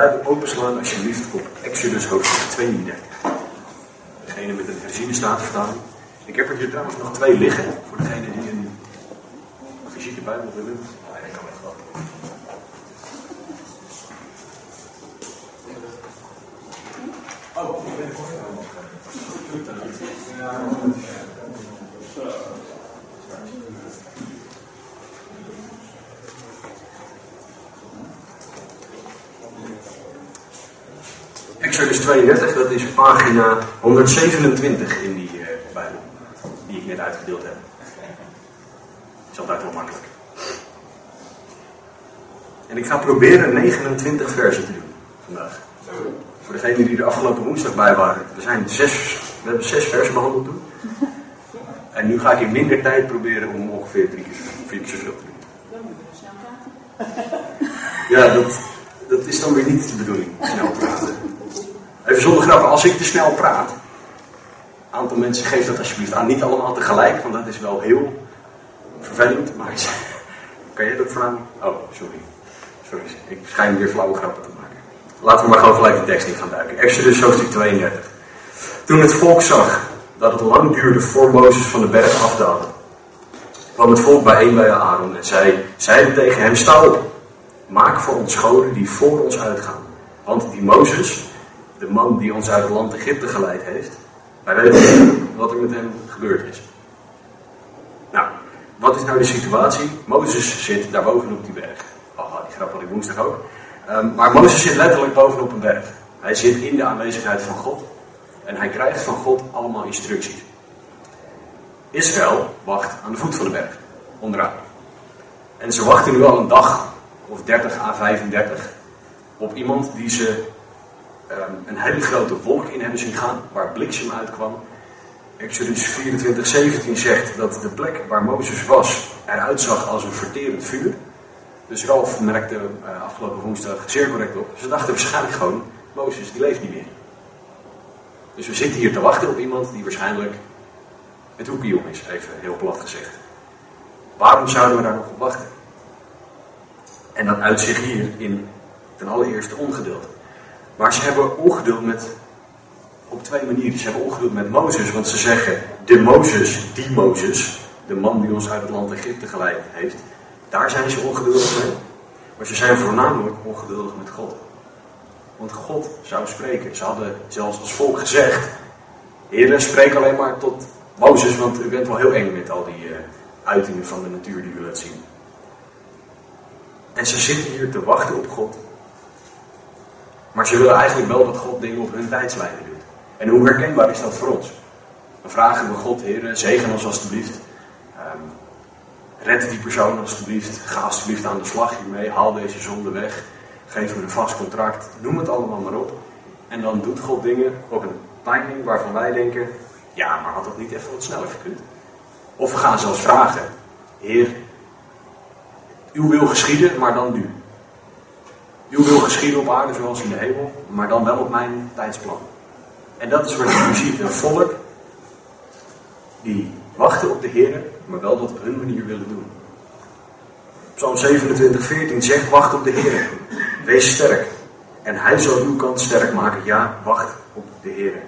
Bijbel openslaan alsjeblieft op Exodus hoofdstuk 32. Degene met een herziene staatvertaling. Ik heb er hier trouwens nog twee liggen, voor degene die een fysieke Bijbel willen. Oh, ik ben Exodus 32, dat is pagina 127 in die uh, Bijbel, die ik net uitgedeeld heb. Dat is altijd wel makkelijk. En ik ga proberen 29 versen te doen vandaag. Voor degenen die er afgelopen woensdag bij waren. We, zijn zes, we hebben zes versen behandeld toen. En nu ga ik in minder tijd proberen om ongeveer drie keer, vier zoveel te doen. Ja, dat, dat is dan weer niet de bedoeling. Snel praten. Even zonder grappen, als ik te snel praat. Een aantal mensen geef dat alsjeblieft aan. Niet allemaal tegelijk, want dat is wel heel vervelend. Maar kan jij dat vooraan? Oh, sorry. Sorry, ik schijn weer flauwe grappen te maken. Laten we maar gewoon gelijk de tekst in gaan duiken. Exodus hoofdstuk 32. Toen het volk zag dat het lang duurde voor Mozes van de berg afdaalde, kwam het volk bijeen bij Aaron en zei, zeiden tegen hem, sta op, maak voor ons goden die voor ons uitgaan. Want die Mozes, de man die ons uit het land Egypte geleid heeft, wij weten niet wat er met hem gebeurd is. Nou, wat is nou de situatie? Mozes zit daar bovenop die berg. Oh, die grap had ik woensdag ook. Um, maar Mozes zit letterlijk bovenop een berg. Hij zit in de aanwezigheid van God. En hij krijgt van God allemaal instructies. Israël wacht aan de voet van de berg, onderaan. En ze wachten nu al een dag, of 30 à 35, op iemand die ze um, een hele grote wolk in hebben zien gaan, waar bliksem uitkwam. Exodus 24, 17 zegt dat de plek waar Mozes was eruit zag als een verterend vuur. Dus Ralf merkte uh, afgelopen woensdag zeer correct op. Ze dachten waarschijnlijk gewoon, Mozes die leeft niet meer. Dus we zitten hier te wachten op iemand die waarschijnlijk het hoekje om is, even heel plat gezegd. Waarom zouden we daar nog op wachten? En dat uit zich hier in ten allereerste ongeduld. Maar ze hebben ongeduld met, op twee manieren. Ze hebben ongeduld met Mozes, want ze zeggen, de Mozes, die Mozes, de man die ons uit het land Egypte geleid heeft, daar zijn ze ongeduldig mee. Maar ze zijn voornamelijk ongeduldig met God. Want God zou spreken. Ze hadden zelfs als volk gezegd: Heer, spreek alleen maar tot Mozes, want u bent wel heel eng met al die uh, uitingen van de natuur die u laat zien. En ze zitten hier te wachten op God. Maar ze willen eigenlijk wel dat God dingen op hun tijdslijnen doet. En hoe herkenbaar is dat voor ons? Dan vragen we God, Heer, zegen ons alstublieft. Um, red die persoon alstublieft. Ga alstublieft aan de slag hiermee. Haal deze zonde weg. Geef me een vast contract. Noem het allemaal maar op. En dan doet God dingen op een timing waarvan wij denken: ja, maar had dat niet even wat sneller gekund? Of we gaan zelfs vragen: Heer, uw wil geschieden, maar dan nu. Uw wil geschieden op aarde zoals in de hemel, maar dan wel op mijn tijdsplan. En dat is wat je ziet: een volk die wachten op de Heer, maar wel dat op hun manier willen doen. Psalm 27, 14 zegt: Wacht op de Heer. Wees sterk. En hij zal uw kant sterk maken. Ja, wacht op de Heer.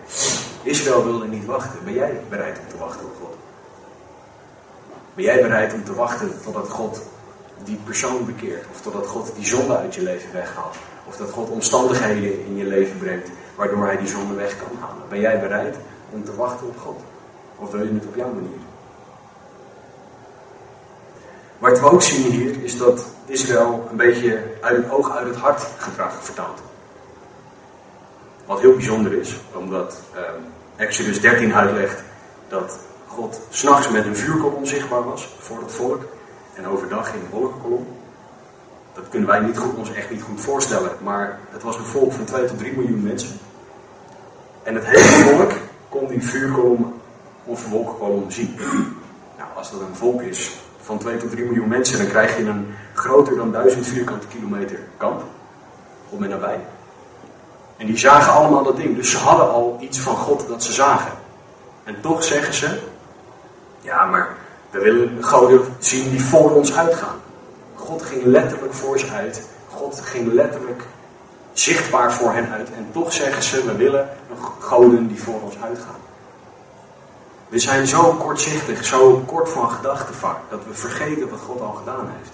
Israël wilde niet wachten. Ben jij bereid om te wachten op God? Ben jij bereid om te wachten totdat God die persoon bekeert? Of totdat God die zonde uit je leven weghaalt? Of dat God omstandigheden in je leven brengt waardoor hij die zonde weg kan halen? Ben jij bereid om te wachten op God? Of wil je het op jouw manier? Wat we ook zien hier is dat Israël een beetje uit het oog, uit het hart gedrag vertaalt. Wat heel bijzonder is, omdat um, Exodus 13 uitlegt dat God s'nachts met een vuurkolom zichtbaar was voor het volk en overdag in een wolkenkolom. Dat kunnen wij niet goed, ons echt niet goed voorstellen, maar het was een volk van 2 tot 3 miljoen mensen. En het hele volk kon die vuurkolom of wolkenkolom zien. Nou, als dat een volk is van 2 tot 3 miljoen mensen, dan krijg je een groter dan 1000 vierkante kilometer kamp om en nabij. En die zagen allemaal dat ding. Dus ze hadden al iets van God dat ze zagen. En toch zeggen ze: Ja, maar we willen goden zien die voor ons uitgaan. God ging letterlijk voor ze uit. God ging letterlijk zichtbaar voor hen uit. En toch zeggen ze, we willen goden die voor ons uitgaan. We zijn zo kortzichtig, zo kort van gedachten vaak, dat we vergeten wat God al gedaan heeft.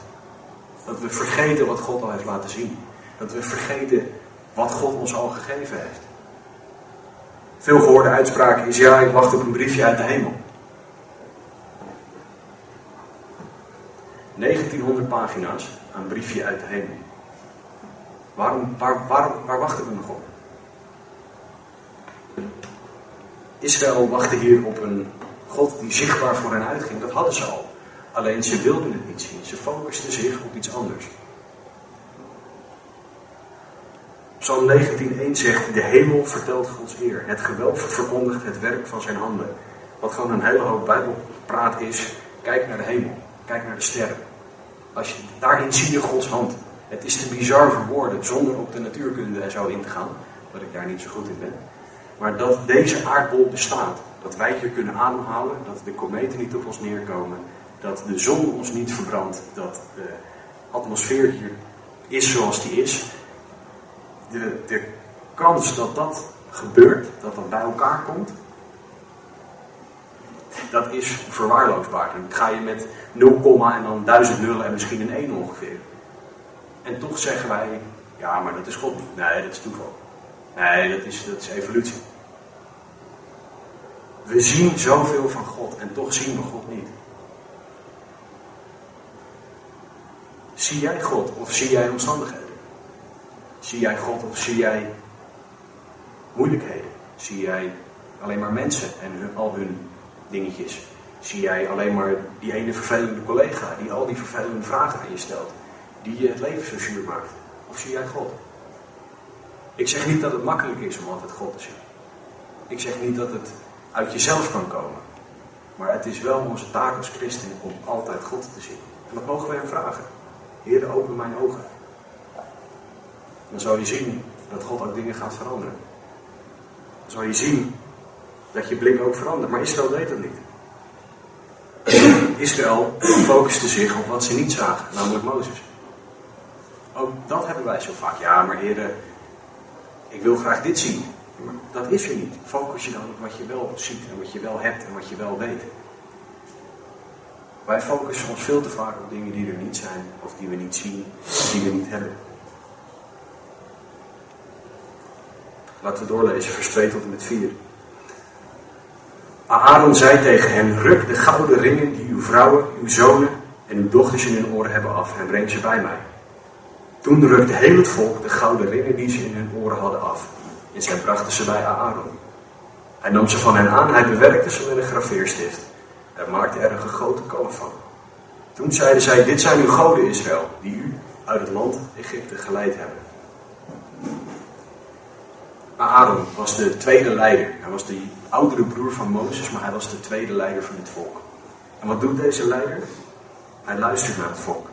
Dat we vergeten wat God al heeft laten zien. Dat we vergeten wat God ons al gegeven heeft. Veel gehoorde uitspraak is, ja, ik wacht op een briefje uit de hemel. 1900 pagina's, een briefje uit de hemel. Waarom, waar, wachten we nog op? Israël wachtte hier op een God die zichtbaar voor hen uitging. Dat hadden ze al. Alleen ze wilden het niet zien. Ze focusten zich op iets anders. Psalm 19.1 zegt, de hemel vertelt Gods eer. Het gewelf verkondigt het werk van zijn handen. Wat gewoon een hele hoop bijbelpraat is, kijk naar de hemel. Kijk naar de sterren. Als je, daarin zie je Gods hand. Het is te bizar voor woorden, zonder op de natuurkunde en zo in te gaan. Dat ik daar niet zo goed in ben. Maar dat deze aardbol bestaat. Dat wij hier kunnen ademhalen. Dat de kometen niet op ons neerkomen. Dat de zon ons niet verbrandt. Dat de atmosfeer hier is zoals die is. De, de kans dat dat gebeurt, dat dat bij elkaar komt, dat is verwaarloosbaar. Dan ga je met 0, en dan duizend nullen en misschien een 1 ongeveer. En toch zeggen wij, ja, maar dat is God niet. Nee, dat is toeval. Nee, dat is, dat is evolutie. We zien zoveel van God en toch zien we God niet. Zie jij God of zie jij omstandigheden? Zie jij God of zie jij moeilijkheden? Zie jij alleen maar mensen en al hun dingetjes? Zie jij alleen maar die ene vervelende collega die al die vervelende vragen aan je stelt, die je het leven zo zuur maakt? Of zie jij God? Ik zeg niet dat het makkelijk is om altijd God te zien. Ik zeg niet dat het uit jezelf kan komen. Maar het is wel onze taak als christen om altijd God te zien. En dat mogen we hem vragen. Heer, open mijn ogen. Dan zal je zien dat God ook dingen gaat veranderen. Dan zal je zien dat je blik ook verandert. Maar Israël deed dat niet. Israël focuste zich op wat ze niet zagen, namelijk Mozes. Ook dat hebben wij zo vaak. Ja, maar heren, ik wil graag dit zien. Dat is er niet. Focus je dan op wat je wel ziet en wat je wel hebt en wat je wel weet. Wij focussen ons veel te vaak op dingen die er niet zijn, of die we niet zien, of die we niet hebben. Laten we doorlezen, vers 2 tot en met 4. Aaron zei tegen hen, ruk de gouden ringen die uw vrouwen, uw zonen en uw dochters in hun oren hebben af en breng ze bij mij. Toen rukte heel het volk de gouden ringen die ze in hun oren hadden af. En zij brachten ze bij Aaron. Hij nam ze van hen aan, hij bewerkte ze met een graveerstift. Hij maakte er een gegoten kalf van. Toen zeiden zij, dit zijn uw goden Israël, die u uit het land Egypte geleid hebben. Aaron was de tweede leider. Hij was de oudere broer van Mozes, maar hij was de tweede leider van het volk. En wat doet deze leider? Hij luistert naar het volk.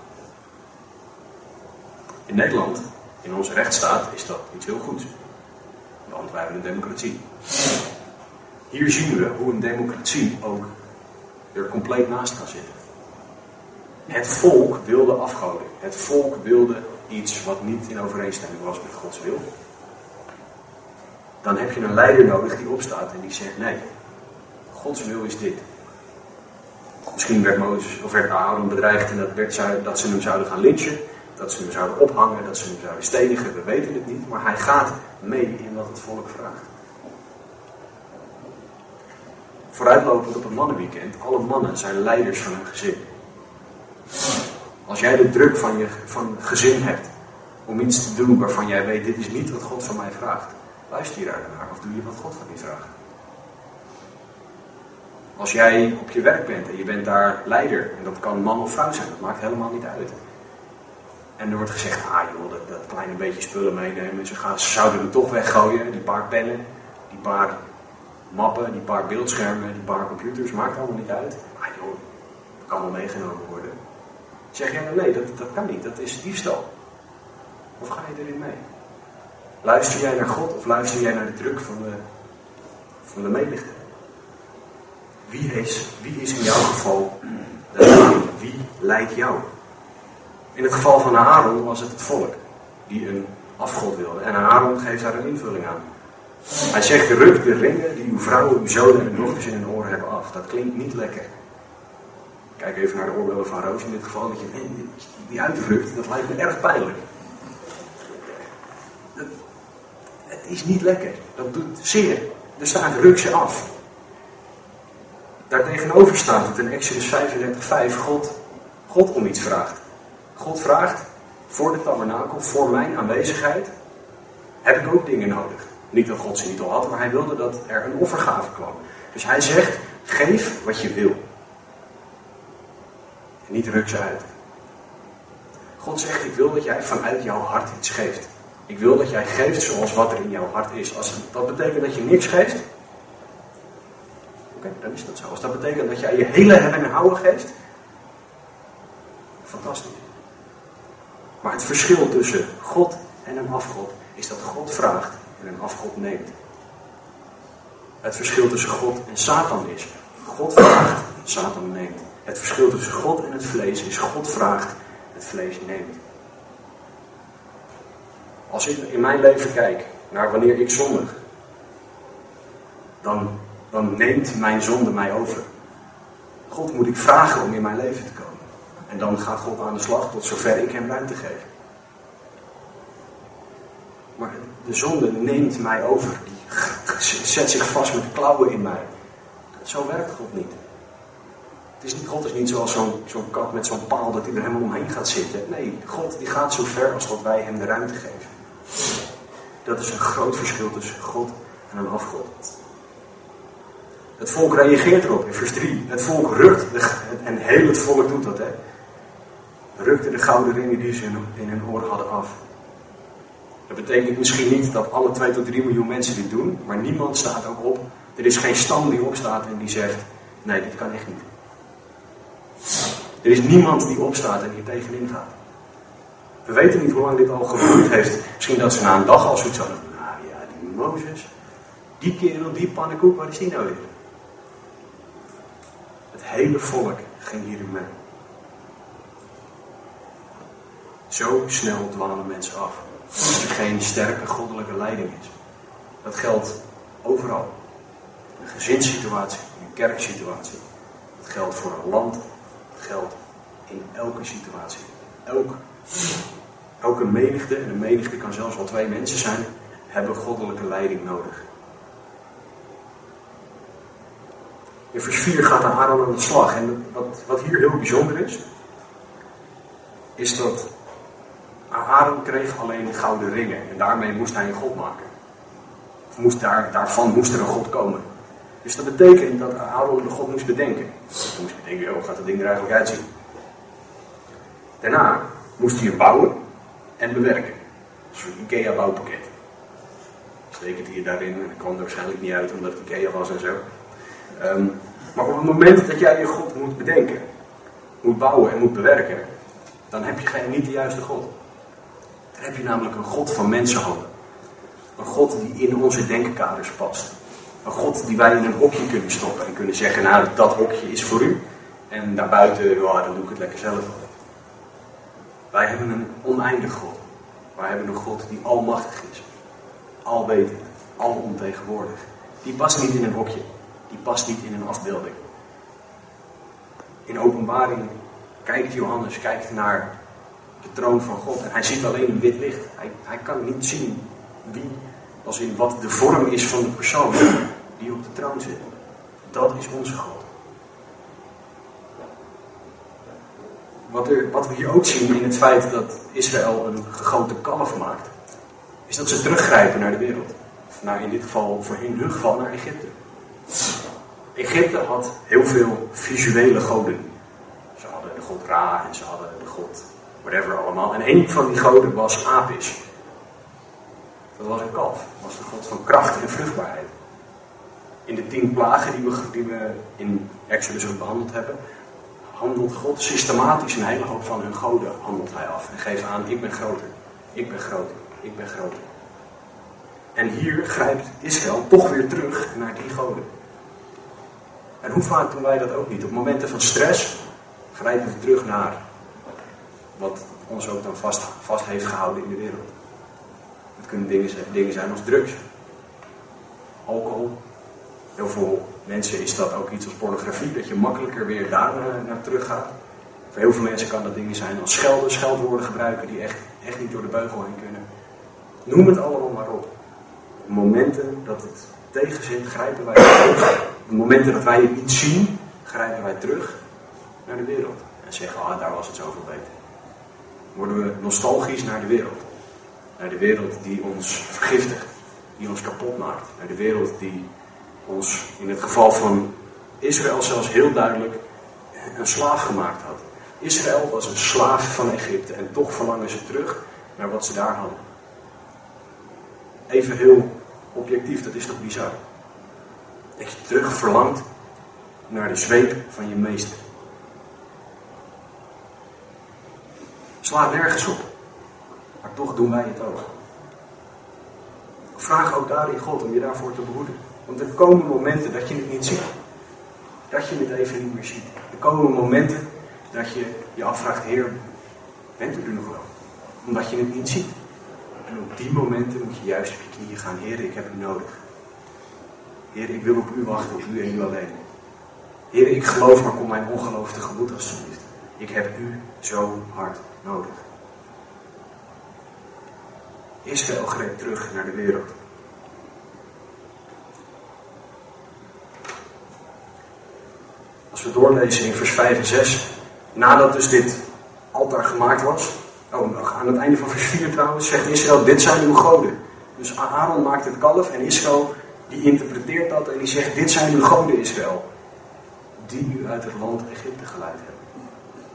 In Nederland, in onze rechtsstaat, is dat iets heel goeds. Want wij hebben een democratie. Hier zien we hoe een democratie ook er compleet naast kan zitten. Het volk wilde afgoden. Het volk wilde iets wat niet in overeenstemming was met Gods wil. Dan heb je een leider nodig die opstaat en die zegt: nee, Gods wil is dit. Misschien werd Mozes of werd Aaron bedreigd en dat, werd, dat ze hem zouden gaan lynchen, dat ze hem zouden ophangen, dat ze hem zouden stenigen, we weten het niet, maar hij gaat mee in wat het volk vraagt. Vooruitlopend op het mannenweekend, alle mannen zijn leiders van hun gezin. Als jij de druk van je van gezin hebt om iets te doen waarvan jij weet, dit is niet wat God van mij vraagt, luister je daar naar of doe je wat God van je vraagt. Als jij op je werk bent en je bent daar leider, en dat kan man of vrouw zijn, dat maakt helemaal niet uit. En er wordt gezegd, ah joh, dat, dat kleine beetje spullen meenemen. Ze, gaan, ze zouden het toch weggooien, die paar pennen, die paar mappen, die paar beeldschermen, die paar computers, maakt allemaal niet uit. Ah joh, dat kan wel meegenomen worden. Zeg jij nee, dat, dat kan niet, dat is diefstal. Of ga je erin mee? Luister jij naar God of luister jij naar de druk van de, van de? Wie is, wie is in jouw geval de Wie leidt jou? In het geval van Aaron was het het volk die een afgod wilde. En Aaron geeft daar een invulling aan. Hij zegt, ruk de ringen die uw vrouwen, uw zonen en dochters in hun oren hebben af. Dat klinkt niet lekker. Kijk even naar de oorbellen van Roos in dit geval. Dat je die uitrukt, dat lijkt me erg pijnlijk. Het is niet lekker. Dat doet zeer. Er staat ruk ze af. Daartegenover staat het in Exodus 35:5 God, God om iets vraagt. God vraagt voor de tabernakel, voor mijn aanwezigheid, heb ik ook dingen nodig. Niet dat God ze niet al had, maar hij wilde dat er een offergave kwam. Dus hij zegt, geef wat je wil. En niet ruk ze uit. God zegt, ik wil dat jij vanuit jouw hart iets geeft. Ik wil dat jij geeft zoals wat er in jouw hart is. Als dat betekent dat je niks geeft, oké, dan is dat zo. Als dat betekent dat jij je hele hebben en houden geeft, fantastisch. Maar het verschil tussen God en een afgod is dat God vraagt en een afgod neemt. Het verschil tussen God en Satan is: God vraagt, Satan neemt. Het verschil tussen God en het vlees is: God vraagt, het vlees neemt. Als ik in mijn leven kijk naar wanneer ik zondig, dan, dan neemt mijn zonde mij over. God moet ik vragen om in mijn leven te komen. En dan gaat God aan de slag tot zover ik hem ruimte geef. Maar de zonde neemt mij over. Die zet zich vast met klauwen in mij. Zo werkt God niet. Het is niet God is niet zoals zo'n kat met zo'n paal dat hij er helemaal omheen gaat zitten. Nee, God die gaat zo ver als dat wij hem de ruimte geven. Dat is een groot verschil tussen God en een afgod. Het volk reageert erop in vers 3. Het volk rukt, en heel het volk doet dat, hè. Rukte de gouden ringen die ze in hun oren hadden af. Dat betekent misschien niet dat alle 2 tot 3 miljoen mensen dit doen, maar niemand staat ook op. Er is geen stam die opstaat en die zegt: nee, dit kan echt niet. Er is niemand die opstaat en hier tegenin gaat. We weten niet hoe lang dit al gebeurd heeft. Misschien dat ze na een dag al zoiets hadden. Nou ja, die Mozes, die kerel, die pannenkoek, waar is die nou weer? Het hele volk ging hierin mee. Zo snel dwalen mensen af. Als er geen sterke goddelijke leiding is. Dat geldt overal. Een gezinssituatie, in een kerksituatie. Dat geldt voor een land. Dat geldt in elke situatie. Elk, elke menigte, en een menigte kan zelfs wel twee mensen zijn, hebben goddelijke leiding nodig. In vers 4 gaat Aaron aan de slag. En wat, wat hier heel bijzonder is, is dat Aaron kreeg alleen gouden ringen en daarmee moest hij een god maken. Moest daar, daarvan moest er een god komen. Dus dat betekent dat Aaron de god moest bedenken. Moest bedenken, hoe gaat dat ding er eigenlijk uitzien? Daarna moest hij het bouwen en bewerken. Een soort IKEA bouwpakket. Steek het hier daarin en dat kwam er waarschijnlijk niet uit omdat het IKEA was en zo. Um, maar op het moment dat jij je God moet bedenken, moet bouwen en moet bewerken, dan heb je geen, niet de juiste God. Dan heb je namelijk een God van mensenhanden. Een God die in onze denkkaders past. Een God die wij in een hokje kunnen stoppen en kunnen zeggen, nou dat hokje is voor u. En daarbuiten, ja, dan doe ik het lekker zelf. Wij hebben een oneindig God. Wij hebben een God die almachtig is. Alwetend, alomtegenwoordig. Die past niet in een hokje. Die past niet in een afbeelding. In openbaring kijkt Johannes kijkt naar de troon van God. En hij ziet alleen een wit licht. Hij, hij kan niet zien wie, als in wat de vorm is van de persoon die op de troon zit. Dat is onze God. Wat, wat we hier ook zien in het feit dat Israël een gegoten kalf maakt, is dat ze teruggrijpen naar de wereld. Of naar in dit geval, voor in hun geval, naar Egypte. Egypte had heel veel visuele goden. Ze hadden de god Ra en ze hadden de god whatever allemaal. En een van die goden was Apis. Dat was een kalf. Dat was de god van kracht en vruchtbaarheid. In de tien plagen die we, die we in Exodus ook behandeld hebben, handelt God systematisch een hele hoop van hun goden handelt hij af. En geeft aan, ik ben groter, ik ben groter, ik ben groter. En hier grijpt Israël toch weer terug naar die goden. En hoe vaak doen wij dat ook niet? Op momenten van stress grijpen we terug naar wat ons ook dan vast, vast heeft gehouden in de wereld. Het kunnen dingen zijn, dingen zijn als drugs, alcohol. Heel veel mensen is dat ook iets als pornografie, dat je makkelijker weer daar naar, naar terug gaat. Voor heel veel mensen kan dat dingen zijn als schelden, scheldwoorden gebruiken die echt, echt niet door de beugel heen kunnen. Noem het allemaal maar op. Momenten dat het tegenzit, grijpen wij terug. Op momenten dat wij het niet zien, grijpen wij terug naar de wereld. En zeggen, ah, daar was het zoveel beter. Worden we nostalgisch naar de wereld. Naar de wereld die ons vergiftigt, die ons kapot maakt. Naar de wereld die ons in het geval van Israël zelfs heel duidelijk een slaaf gemaakt had. Israël was een slaaf van Egypte en toch verlangen ze terug naar wat ze daar hadden. Even heel objectief, dat is toch bizar? Dat je terug verlangt naar de zweep van je meester. Slaat nergens op. Maar toch doen wij het ook. Vraag ook daarin God om je daarvoor te behoeden. Want er komen momenten dat je het niet ziet. Dat je het even niet meer ziet. Er komen momenten dat je je afvraagt, Heer, bent u er nog wel? Omdat je het niet ziet. En op die momenten moet je juist op je knieën gaan. Heer, ik heb u nodig. Heer, ik wil op u wachten, op u en u alleen. Heer, ik geloof, maar kom mijn ongeloof tegemoet alsjeblieft. Ik heb u zo hard nodig. Israël greep terug naar de wereld. We doorlezen in vers 5 en 6, nadat dus dit altaar gemaakt was, oh, aan het einde van vers 4 trouwens, zegt Israël, dit zijn uw goden. Dus Aaron maakt het kalf en Israël die interpreteert dat en die zegt, dit zijn uw goden Israël, die u uit het land Egypte geleid hebben.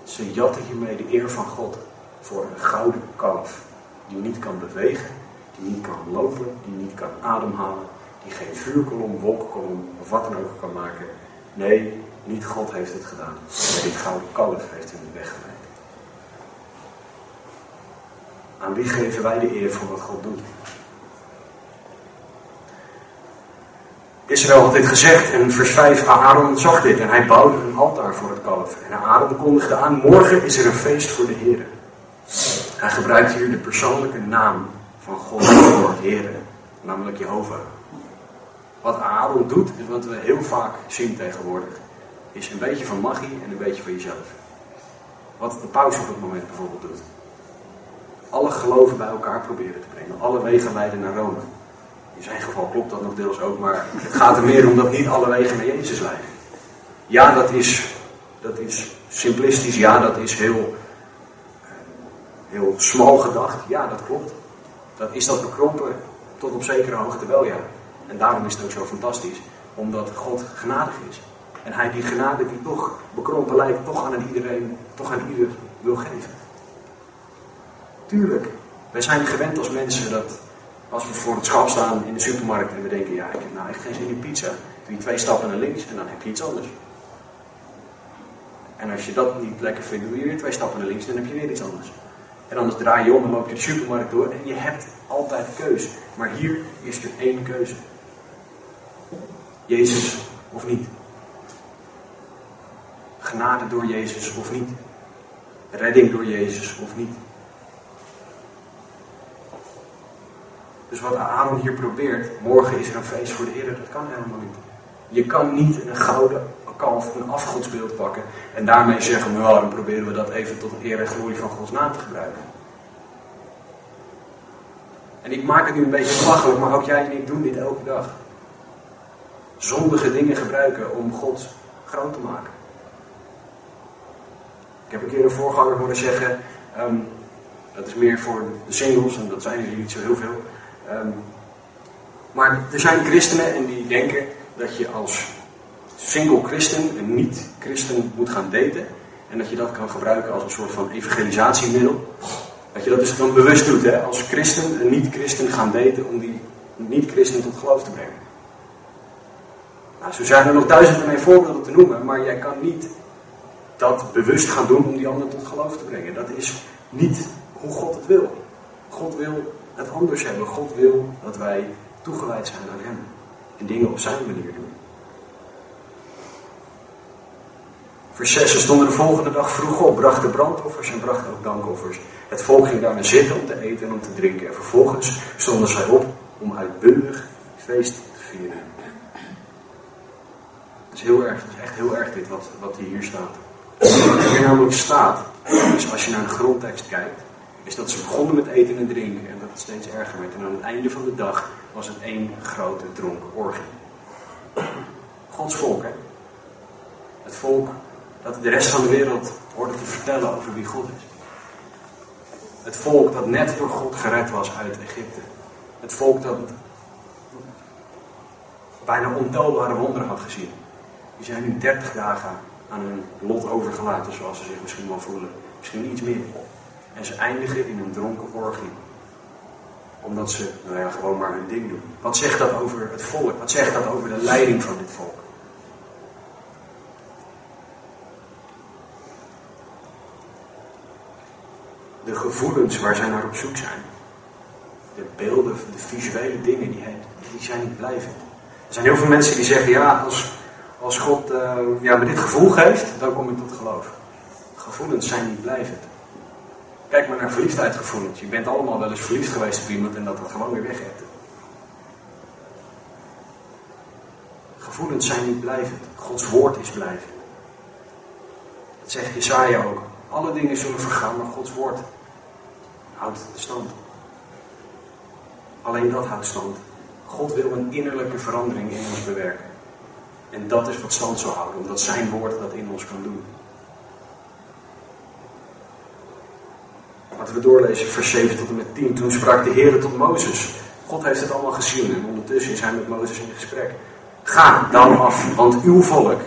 Ze jatten hiermee de eer van God voor een gouden kalf, die niet kan bewegen, die niet kan lopen, die niet kan ademhalen, die geen vuurkolom, wolkenkolom of wat dan ook kan maken. Nee, niet God heeft het gedaan, maar dit gouden kalf heeft hem weggeleid. Aan wie geven wij de eer voor wat God doet? Israël had dit gezegd en vers 5, Aaron zag dit en hij bouwde een altaar voor het kalf. En Aaron kondigde aan, morgen is er een feest voor de Heer. Hij gebruikt hier de persoonlijke naam van God voor Heer, namelijk Jehovah. Wat Aaron doet, is wat we heel vaak zien tegenwoordig, is een beetje van magie en een beetje van jezelf. Wat de paus op het moment bijvoorbeeld doet. Alle geloven bij elkaar proberen te brengen. Alle wegen leiden naar Rome. In zijn geval klopt dat nog deels ook, maar het gaat er meer om dat niet alle wegen naar Jezus leiden. Ja, dat is, dat is simplistisch, ja, dat is heel, heel smal gedacht. Ja, dat klopt. Dat is dat bekrompen tot op zekere hoogte wel, ja. En daarom is het ook zo fantastisch, omdat God genadig is. En hij die genade die toch bekrompen lijkt, toch aan iedereen, toch aan ieder wil geven. Tuurlijk, wij zijn gewend als mensen dat als we voor het schap staan in de supermarkt en we denken, ja, ik heb nou echt geen zin in pizza. Doe je twee stappen naar links en dan heb je iets anders. En als je dat niet lekker vindt, doe je weer twee stappen naar links en dan heb je weer iets anders. En anders draai je om en loop je de supermarkt door en je hebt altijd keuze. Maar hier is er één keuze. Jezus of niet. Genade door Jezus of niet. Redding door Jezus of niet. Dus wat Aaron hier probeert, morgen is er een feest voor de Heer, dat kan helemaal niet. Je kan niet een gouden kalf, een afgodsbeeld pakken en daarmee zeggen, nou dan proberen we dat even tot eer en glorie van Gods naam te gebruiken. En ik maak het nu een beetje belachelijk, maar ook jij en ik doen dit elke dag. Zondige dingen gebruiken om God groot te maken. Ik heb een keer een voorganger horen zeggen, ehm, dat is meer voor de singles, en dat zijn er niet zo heel veel. Ehm, maar er zijn christenen en die denken dat je als single christen een niet-christen moet gaan daten. En dat je dat kan gebruiken als een soort van evangelisatiemiddel. Dat je dat dus dan bewust doet, hè? als christen een niet-christen gaan daten om die niet-christen tot geloof te brengen. Nou, zo zijn er nog duizenden mee voorbeelden te noemen, maar jij kan niet dat bewust gaan doen om die ander tot geloof te brengen. Dat is niet hoe God het wil. God wil het anders hebben. God wil dat wij toegewijd zijn aan Hem. En dingen op zijn manier doen. Vers 6, ze stonden de volgende dag vroeg op, brachten brandoffers en brachten ook dankoffers. Het volk ging daarna zitten om te eten en om te drinken. En vervolgens stonden zij op om uitbundig feest te vieren. Het is heel erg, het is echt heel erg dit wat, wat hier staat. Wat hier namelijk staat, is als je naar de grondtekst kijkt, is dat ze begonnen met eten en drinken en dat het steeds erger werd. En aan het einde van de dag was het één grote dronken orgie. Gods volk, hè? Het volk dat de rest van de wereld hoorde te vertellen over wie God is. Het volk dat net door God gered was uit Egypte. Het volk dat bijna ontelbare wonderen had gezien. Die zijn nu 30 dagen aan hun lot overgelaten, zoals ze zich misschien wel voelen. Misschien iets meer. En ze eindigen in een dronken orgie. Omdat ze, nou ja, gewoon maar hun ding doen. Wat zegt dat over het volk? Wat zegt dat over de leiding van dit volk? De gevoelens waar zij naar op zoek zijn. De beelden, de visuele dingen, die, die zijn niet blijvend. Er zijn heel veel mensen die zeggen, ja, als, als God uh, ja, me dit gevoel geeft, dan kom ik tot geloof. Gevoelens zijn niet blijvend. Kijk maar naar verliefdheidsgevoelens. Je bent allemaal wel eens verliefd geweest op iemand en dat dat gewoon weer weg hebt. Gevoelens zijn niet blijvend. Gods woord is blijvend. Dat zegt Jesaja ook. Alle dingen zullen vergaan, maar Gods woord houdt stand. Alleen dat houdt stand. God wil een innerlijke verandering in ons bewerken. En dat is wat stand zal houden, omdat zijn woord dat in ons kan doen. Laten we doorlezen, vers 7 tot en met 10. Toen sprak de Heer tot Mozes. God heeft het allemaal gezien en ondertussen is hij met Mozes in gesprek. Ga dan af, want uw volk,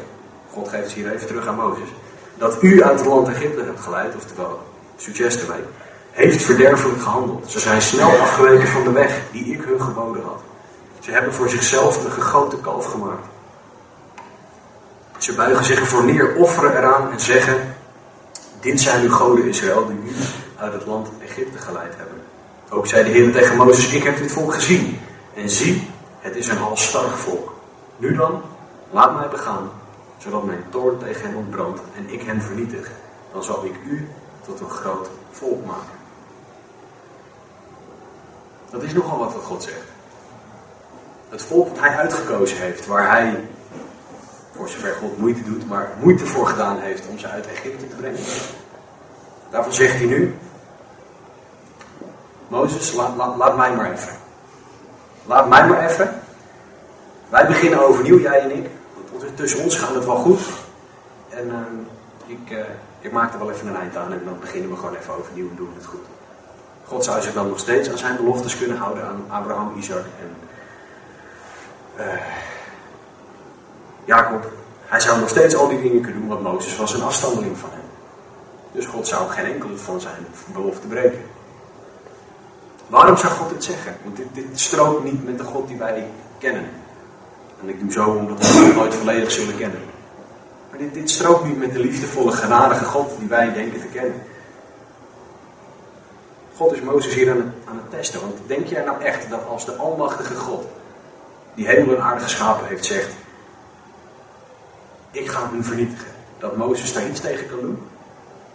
God geeft het hier even terug aan Mozes, dat u uit het land Egypte hebt geleid, oftewel, succes ermee, heeft verderfelijk gehandeld. Ze zijn snel afgeweken van de weg die ik hun geboden had. Ze hebben voor zichzelf een gegoten kalf gemaakt. Ze buigen zich ervoor neer, offeren eraan en zeggen: Dit zijn uw goden Israël, die u uit het land Egypte geleid hebben. Ook zei de Heer tegen Mozes: Ik heb dit volk gezien. En zie, het is een halstarrig volk. Nu dan, laat mij begaan, zodat mijn toorn tegen hen ontbrandt en ik hen vernietig. Dan zal ik u tot een groot volk maken. Dat is nogal wat wat God zegt. Het volk dat hij uitgekozen heeft, waar hij, voor zover God moeite doet, maar moeite voor gedaan heeft om ze uit Egypte te brengen. Daarvan zegt hij nu, Mozes, laat, mij maar even. Laat mij maar even. Wij beginnen overnieuw, jij en ik. Want tussen ons gaat het wel goed. En uh, ik, uh, ik maak er wel even een eind aan en dan beginnen we gewoon even overnieuw en doen we het goed. God zou zich dan nog steeds aan zijn beloftes kunnen houden aan Abraham, Isaac en uh, Jacob. Hij zou nog steeds al die dingen kunnen doen, want Mozes was een afstandeling van hem. Dus God zou geen enkele van zijn belofte breken. Waarom zou God dit zeggen? Want dit, strookt niet met de God die wij kennen. En ik doe zo omdat we hem nooit volledig zullen kennen. Maar dit, dit strookt niet met de liefdevolle, genadige God die wij denken te kennen. God is Mozes hier aan het, aan het testen. Want denk jij nou echt dat als de Almachtige God, die hemel en aarde geschapen heeft, zegt: Ik ga hem vernietigen, dat Mozes daar iets tegen kan doen?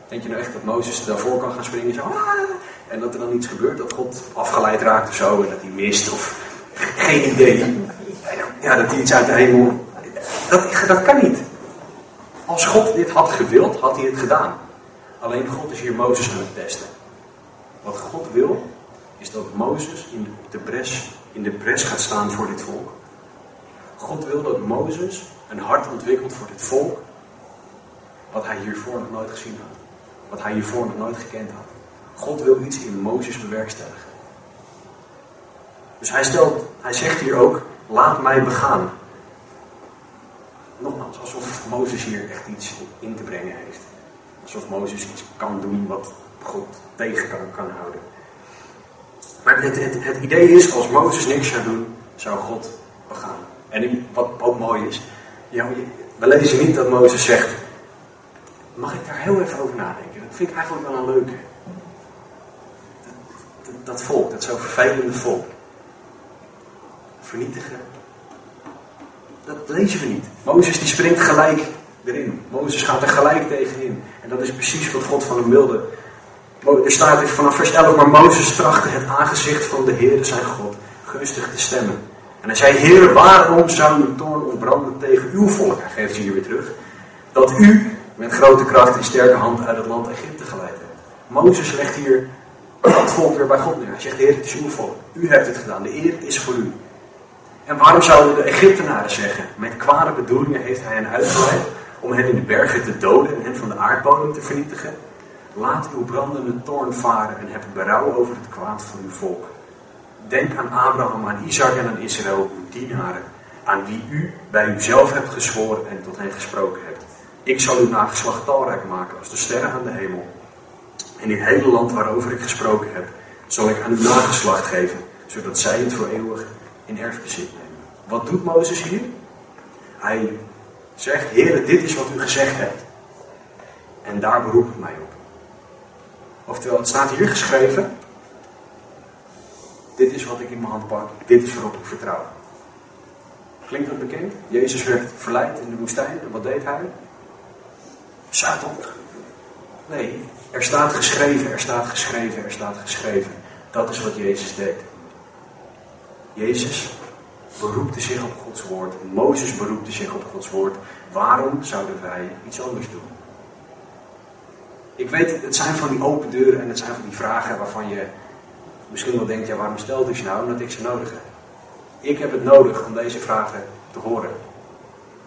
Denk je nou echt dat Mozes daarvoor kan gaan springen ah, en dat er dan iets gebeurt, dat God afgeleid raakt of zo, en dat hij mist, of geen idee. Ja, dat hij iets uit de hemel. Dat, dat kan niet. Als God dit had gewild, had hij het gedaan. Alleen God is hier Mozes aan het testen. Wat God wil, is dat Mozes in de bres, in de bres gaat staan voor dit volk. God wil dat Mozes een hart ontwikkelt voor dit volk, wat hij hiervoor nog nooit gezien had. Wat hij hiervoor nog nooit gekend had. God wil iets in Mozes bewerkstelligen. Dus hij, stelt, hij zegt hier ook, laat mij begaan. Nogmaals, alsof Mozes hier echt iets in te brengen heeft. Alsof Mozes iets kan doen wat God tegen kan, kan houden. Maar het, het, het idee is, als Mozes niks zou doen, zou God begaan. En wat ook mooi is, we lezen niet dat Mozes zegt, mag ik daar heel even over nadenken? Dat vind ik eigenlijk wel een leuke. Dat, dat, volk, dat zo vervelende volk. Vernietigen. Dat lezen we niet. Mozes die springt gelijk erin. Mozes gaat er gelijk tegenin. En dat is precies wat God van hem wilde. Er staat vanaf vers 11, maar Mozes trachtte het aangezicht van de Heer, zijn God, gunstig te stemmen. En hij zei, Heer, waarom zou uw toorn ontbranden tegen uw volk? Hij geeft ze hier weer terug. Dat u met grote kracht en sterke hand uit het land Egypte geleid hebt. Mozes legt hier het volk weer bij God neer. Hij zegt, Heer, het is uw volk. U hebt het gedaan. De eer is voor u. En waarom zouden de Egyptenaren zeggen? Met kwade bedoelingen heeft hij hen uitgeleid om hen in de bergen te doden en hen van de aardbodem te vernietigen. Laat uw brandende toorn varen en heb berouw over het kwaad van uw volk. Denk aan Abraham, aan Isaac en aan Israël, uw dienaren, aan wie u bij uzelf hebt gezworen en tot hen gesproken hebt. Ik zal uw nageslacht talrijk maken als de sterren aan de hemel. En dit hele land waarover ik gesproken heb, zal ik aan uw nageslacht geven, zodat zij het voor eeuwig in erfbezit nemen. Wat doet Mozes hier? Hij zegt, Heer, dit is wat u gezegd hebt. En daar beroep ik mij op. Oftewel, het staat hier geschreven. Dit is wat ik in mijn hand pak. Dit is waarop ik vertrouw. Klinkt dat bekend? Jezus werd verleid in de woestijn. En wat deed hij? Satan. Nee, er staat geschreven, er staat geschreven, er staat geschreven. Dat is wat Jezus deed. Jezus beroepte zich op Gods woord. Mozes beroepte zich op Gods woord. Waarom zouden wij iets anders doen? Ik weet, het zijn van die open deuren en het zijn van die vragen waarvan je misschien wel denkt, ja waarom stelt u ze nou? Omdat ik ze nodig heb. Ik heb het nodig om deze vragen te horen.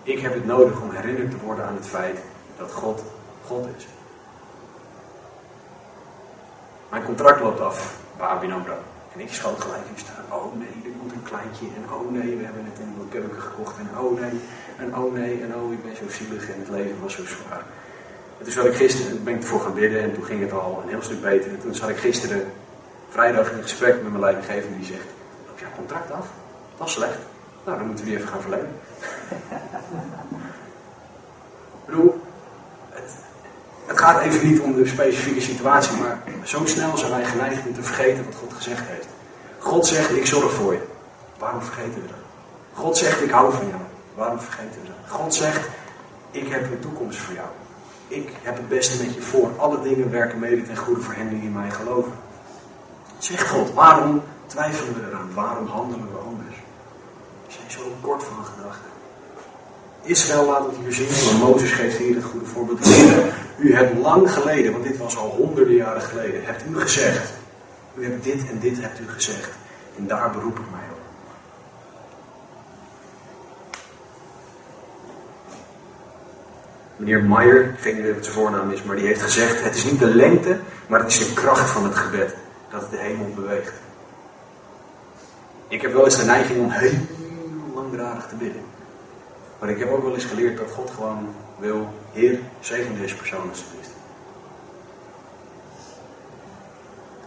Ik heb het nodig om herinnerd te worden aan het feit dat God God is. Mijn contract loopt af bij ABN AMRO. En ik schoot gelijk in staan. Oh nee, er komt een kleintje. En oh nee, we hebben het in een keuken gekocht. En oh nee, en oh nee, en oh ik ben zo zielig en het leven was zo zwaar. En toen zat ik gisteren, ben ik ervoor gaan bidden en toen ging het al een heel stuk beter. En toen zat ik gisteren vrijdag in gesprek met mijn leidinggevende die zegt, loop jouw contract af? Dat is slecht. Nou, dan moeten we die even gaan verlengen. ik bedoel, het, gaat even niet om de specifieke situatie, maar zo snel zijn wij geneigd om te vergeten wat God gezegd heeft. God zegt, ik zorg voor je. Waarom vergeten we dat? God zegt, ik hou van jou. Waarom vergeten we dat? God zegt, ik heb een toekomst voor jou. Ik heb het beste met je voor. Alle dingen werken mede ten goede voor hen die in mij geloven. Zegt God, waarom twijfelen we eraan? Waarom handelen we anders? We zijn zo kort van gedachten. Israël laat het hier zien, maar Mozes geeft hier het goede voorbeeld. U hebt lang geleden, want dit was al honderden jaren geleden, hebt u gezegd. U hebt dit en dit hebt u gezegd. En daar beroep ik mij op. Meneer Meyer, ik weet niet wat zijn voornaam is, maar die heeft gezegd: Het is niet de lengte, maar het is de kracht van het gebed dat de hemel beweegt. Ik heb wel eens de neiging om heel langdradig te bidden. Maar ik heb ook wel eens geleerd dat God gewoon wil: Heer, zegen deze persoon alsjeblieft.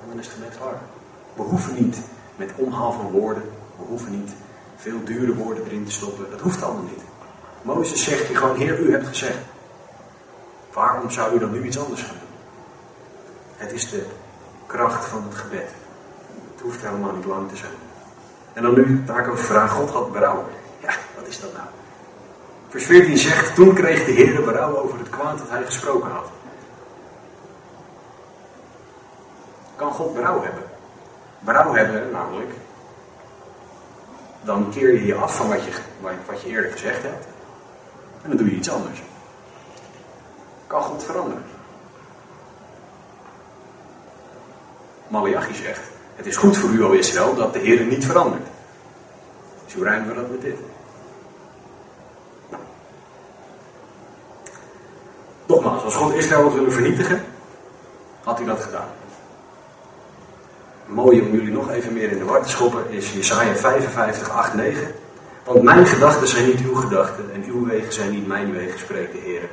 En dan is het gebed klaar. We hoeven niet met omhaal van woorden, we hoeven niet veel dure woorden erin te stoppen. Dat hoeft allemaal niet. Mozes zegt hier gewoon: Heer, u hebt gezegd. Waarom zou u dan nu iets anders gaan doen? Het is de kracht van het gebed. Het hoeft helemaal niet lang te zijn. En dan nu, kan ik vraag, God had berouw. Ja, wat is dat nou? Vers 14 zegt, toen kreeg de Heer berouw over het kwaad dat hij gesproken had. Kan God berouw hebben? Berouw hebben, namelijk, dan keer je je af van wat je, wat je eerder gezegd hebt. En dan doe je iets anders. Kan God veranderen? Malachi zegt, het is goed voor u, o Israël, dat de Heer niet verandert. Hoe rijmen we dat met dit? Nogmaals, als God Israël had willen vernietigen, had hij dat gedaan. Mooi om jullie nog even meer in de war te schoppen is Jesaja 55, 8, 9. Want mijn gedachten zijn niet uw gedachten en uw wegen zijn niet mijn wegen, spreekt de Heer.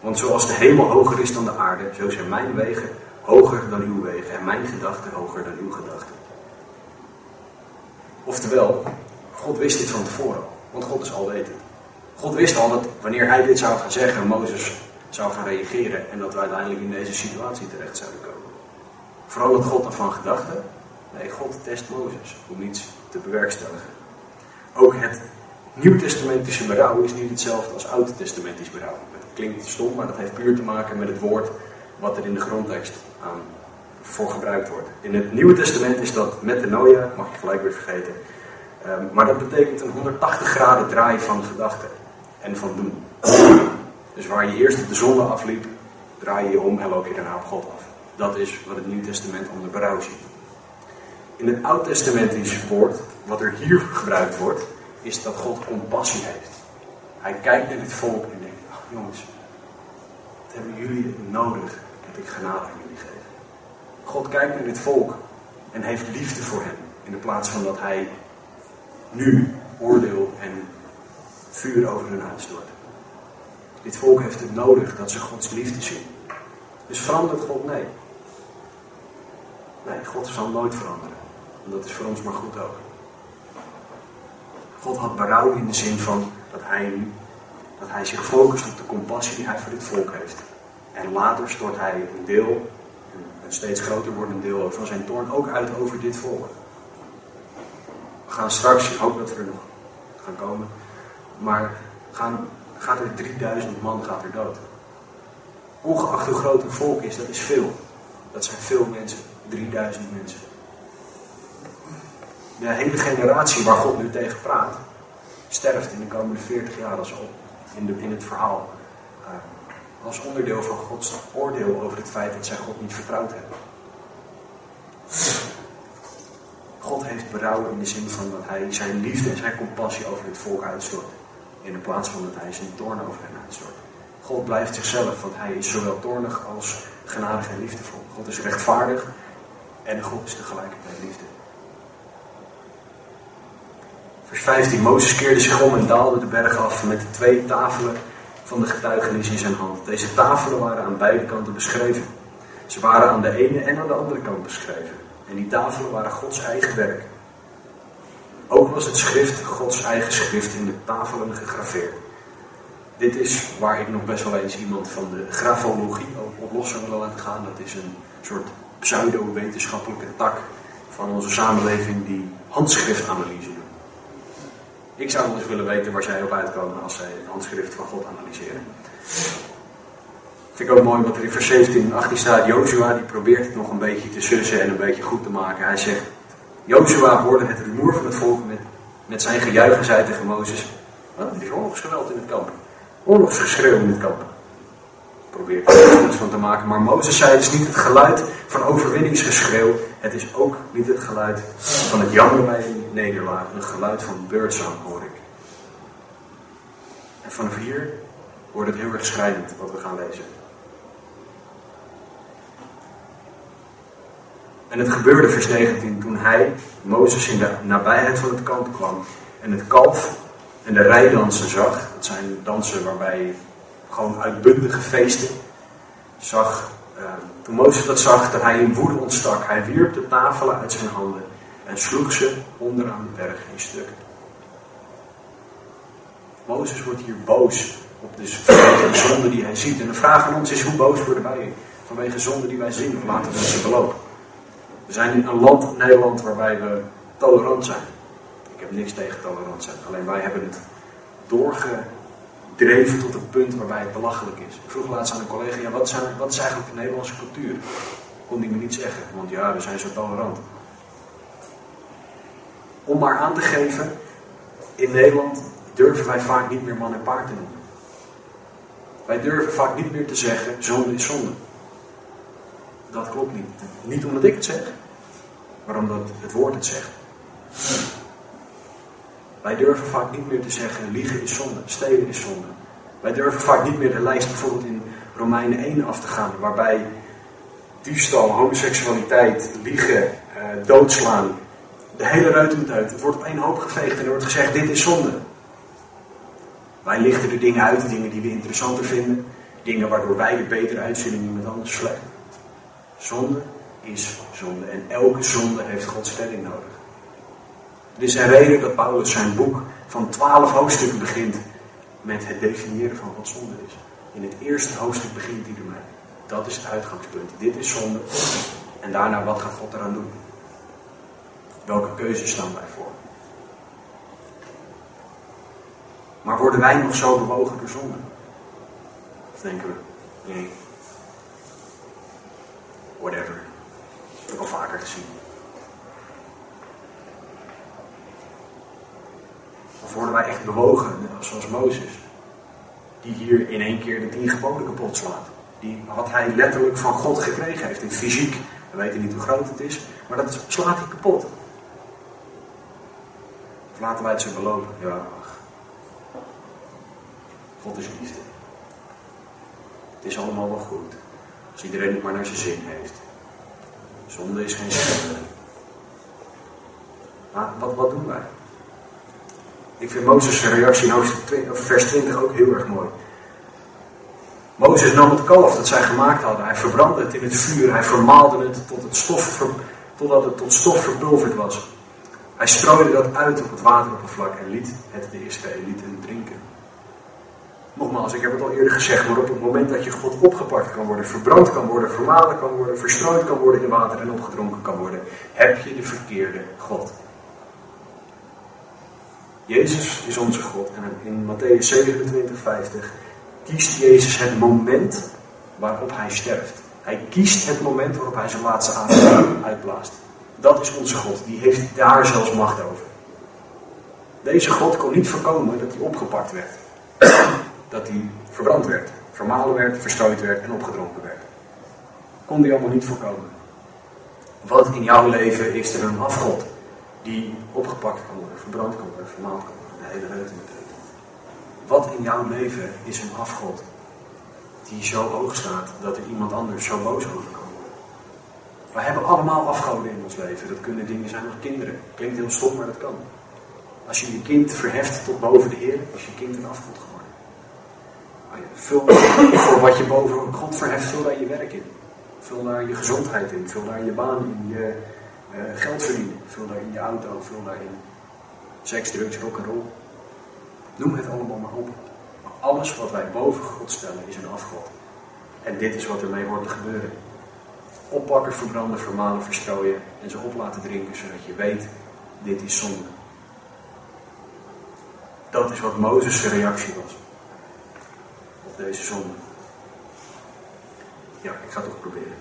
Want zoals de hemel hoger is dan de aarde, zo zijn mijn wegen hoger dan uw wegen en mijn gedachten hoger dan uw gedachten. Oftewel, God wist dit van tevoren, want God is alwetend. God wist al dat wanneer hij dit zou gaan zeggen, Mozes zou gaan reageren en dat we uiteindelijk in deze situatie terecht zouden komen. Vooral dat God ervan gedachte, nee, God test Mozes om iets te bewerkstelligen. Ook het Nieuwtestamentische berouw is niet hetzelfde als Oud-testamentisch berouw. klinkt stom, maar dat heeft puur te maken met het woord wat er in de grondtekst aan voor gebruikt wordt. In het Nieuwe Testament is dat metanoia, mag je gelijk weer vergeten. Ehm, maar dat betekent een 180 graden draai van gedachten en van doen. Dus waar je eerst de zonde afliep, draai je om en loop je daarna op God af. Dat is wat het Nieuwe Testament onder berouw ziet. In het Oud-testamentische woord, wat er hier gebruikt wordt, is dat God compassie heeft. Hij kijkt naar het volk en denkt, ach jongens, wat hebben jullie nodig ik genade aan jullie geef. God kijkt naar dit volk en heeft liefde voor hen. In de plaats van dat hij nu oordeel en vuur over hun uitstort. Dit volk heeft het nodig dat ze Gods liefde zien. Dus verandert God? Nee. Nee, God zal nooit veranderen. En dat is voor ons maar goed ook. God had berouw in de zin van dat hij, dat hij zich focust op de compassie die hij voor dit volk heeft. En later stort hij een deel, een steeds groter wordend deel van zijn toorn, ook uit over dit volk. We gaan straks, ik hoop dat we er nog gaan komen, maar gaan, gaat er 3000 man gaat er dood. Ongeacht hoe groot een volk is, dat is veel. Dat zijn veel mensen, 3000 mensen. De hele generatie waar God nu tegen praat, sterft in de komende 40 jaar als op in, in het verhaal. Als onderdeel van Gods oordeel over het feit dat zij God niet vertrouwd hebben. God heeft berouw in de zin van dat hij zijn liefde en zijn compassie over het volk uitstort. In plaats van dat hij zijn toorn over hen uitstort. God blijft zichzelf, want hij is zowel toornig als genadig en liefdevol. God is rechtvaardig en God is tegelijkertijd liefde. Vers 15. Mozes keerde zich om en daalde de berg af met de twee tafelen van de getuigenis in zijn hand. Deze tafelen waren aan beide kanten beschreven. Ze waren aan de ene en aan de andere kant beschreven. En die tafelen waren Gods eigen werk. Ook was het schrift Gods eigen schrift in de tafelen gegraveerd. Dit is waar ik nog best wel eens iemand van de grafologie op los zou willen laten gaan. Dat is een soort pseudo-wetenschappelijke tak van onze samenleving die handschriftanalyse doet. Ik zou wel eens willen weten waar zij op uitkomen als zij het handschrift van God analyseren. Vind ik ook mooi wat er in vers 17 en 18 staat. Jozua die probeert het nog een beetje te sussen en een beetje goed te maken. Hij zegt, Jozua hoorde het rumoer van het volk met, met zijn gejuich en zei tegen Mozes, wat, is oorlogsgeweld in het kamp. Oorlogsgeschreeuw in het kamp. Probeert er iets van te maken. Maar Mozes zei, het is niet het geluid van overwinningsgeschreeuw. Het is ook niet het geluid van het jammer bij een nederlaag. Een geluid van beurtzang hoor ik. En vanaf hier wordt het heel erg schrijnend wat we gaan lezen. En het gebeurde, vers 19, toen hij, Mozes, in de nabijheid van het kamp kwam en het kalf en de rijdansen zag. Dat zijn dansen waarbij gewoon uitbundige feesten zag. Uh, toen Mozes dat zag, dat hij in woede ontstak. Hij wierp de tafelen uit zijn handen en sloeg ze onderaan de berg in stukken. Mozes wordt hier boos op de, zonde die hij ziet. En de vraag aan ons is, hoe boos worden wij vanwege zonde die wij zien? Of laten we ze belopen? We zijn in een land, Nederland, waarbij we tolerant zijn. Ik heb niks tegen tolerant zijn. Alleen wij hebben het doorgedreven tot het punt waarbij het belachelijk is. Ik vroeg laatst aan een collega, ja, wat, zijn, wat is eigenlijk de Nederlandse cultuur? Kon die me niet zeggen, want ja, we zijn zo tolerant. Om maar aan te geven, in Nederland durven wij vaak niet meer man en paard te noemen. Wij durven vaak niet meer te zeggen, zonde is zonde. Dat klopt niet. Niet omdat ik het zeg, maar omdat het woord het zegt. Wij durven vaak niet meer te zeggen, liegen is zonde, stelen is zonde. Wij durven vaak niet meer de lijst bijvoorbeeld in Romeinen 1 af te gaan, waarbij diefstal, homoseksualiteit, liegen, eh, doodslaan, de hele ruit moet uit. Het wordt op één hoop geveegd en er wordt gezegd, dit is zonde. Wij lichten er dingen uit, dingen die we interessanter vinden. Dingen waardoor wij er beter uitzien en iemand anders slecht. Zonde is zonde. En elke zonde heeft Gods redding nodig. Dit is een reden dat Paulus zijn boek van twaalf hoofdstukken begint met het definiëren van wat zonde is. In het eerste hoofdstuk begint hij ermee. Dat is het uitgangspunt. Dit is zonde. En daarna, wat gaat God eraan doen? Welke keuzes staan wij voor? Maar worden wij nog zo bewogen door zonde? denken we? Nee. Whatever. Dat heb ik al vaker gezien. Of worden wij echt bewogen, zoals Mozes, die hier in één keer de tien kapot slaat? Die wat hij letterlijk van God gekregen heeft in fysiek. We weten niet hoe groot het is, maar dat slaat hij kapot. Of laten wij het zo beloven? Ja, ach. God is liefde. Het is allemaal wel goed. Als iedereen het maar naar zijn zin heeft. Zonde is geen zonde. Maar wat, wat doen wij? Ik vind Mozes' reactie in vers 20 ook heel erg mooi. Mozes nam het kalf dat zij gemaakt hadden. Hij verbrandde het in het vuur. Hij vermaalde het tot het stof, totdat het tot stof verpulverd was. Hij strooide dat uit op het wateroppervlak en liet het de Israëlieten drinken. Nogmaals, ik heb het al eerder gezegd, maar op het moment dat je God opgepakt kan worden, verbrand kan worden, vermalen kan worden, verstrooid kan worden in water en opgedronken kan worden, heb je de verkeerde God. Jezus is onze God en in Matthäus 27, 50 kiest Jezus het moment waarop hij sterft. Hij kiest het moment waarop hij zijn laatste adem uitblaast. Dat is onze God, die heeft daar zelfs macht over. Deze God kon niet voorkomen dat hij opgepakt werd dat hij verbrand werd, vermalen werd, verstrooid werd en opgedronken werd. Kon die allemaal niet voorkomen. Wat in jouw leven is er een afgod die opgepakt kan worden, verbrand kan worden, vermaald kan worden, de hele wereld betekent. Wat in jouw leven is een afgod die zo hoog staat dat er iemand anders zo boos over kan worden. We hebben allemaal afgoden in ons leven. Dat kunnen dingen zijn als kinderen. Klinkt heel stom, maar dat kan. Als je je kind verheft tot boven de Heer, is je kind een afgod geworden. Vul voor wat je boven God verheft, vul daar je werk in. Vul daar je gezondheid in, vul daar je baan in, je uh, geld verdienen, vul daar in je auto, vul daar in seks, drugs, rock en roll. Noem het allemaal maar op. Maar alles wat wij boven God stellen is een afgod. En dit is wat ermee te gebeuren. Oppakken, verbranden, vermalen, verstrooien en ze op laten drinken, zodat je weet, dit is zonde. Dat is wat Mozes' reactie was deze zonde. Ja, ik ga het toch proberen.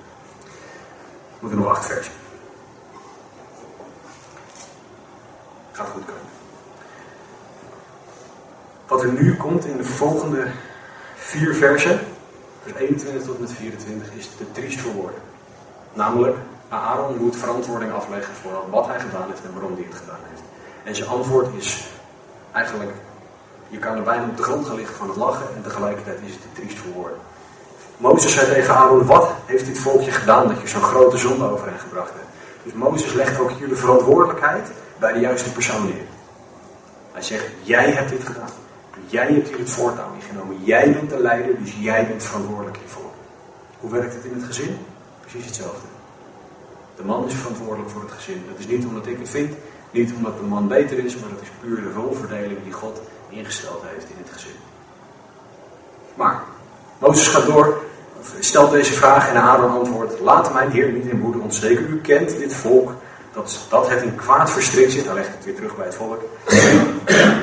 We moeten nog acht versen. Gaat goed komen. Wat er nu komt in de volgende vier versen, vers 21 tot en met 24, is te triest voor woorden. Namelijk, Aaron moet verantwoording afleggen voor wat hij gedaan heeft en waarom hij het gedaan heeft. En zijn antwoord is eigenlijk je kan er bijna op de grond gaan liggen van het lachen en tegelijkertijd is het te triest voor woorden. Mozes zei tegen Aaron, wat heeft dit volkje gedaan dat je zo'n grote zonde over hen gebracht hebt? Dus Mozes legt ook hier de verantwoordelijkheid bij de juiste persoon neer. Hij zegt, jij hebt dit gedaan. Jij hebt hier het voortouw ingenomen. Jij bent de leider, dus jij bent verantwoordelijk hiervoor. Hoe werkt het in het gezin? Precies hetzelfde. De man is verantwoordelijk voor het gezin. Dat is niet omdat ik het vind, niet omdat de man beter is, maar dat is puur de rolverdeling die God ingesteld heeft in het gezin. Maar Mozes gaat door, stelt deze vraag en Aaron antwoordt: Laat mijn Heer niet in woede ontsteken. U kent dit volk, dat, dat het in kwaad verstrikt zit. Hij legt het weer terug bij het volk.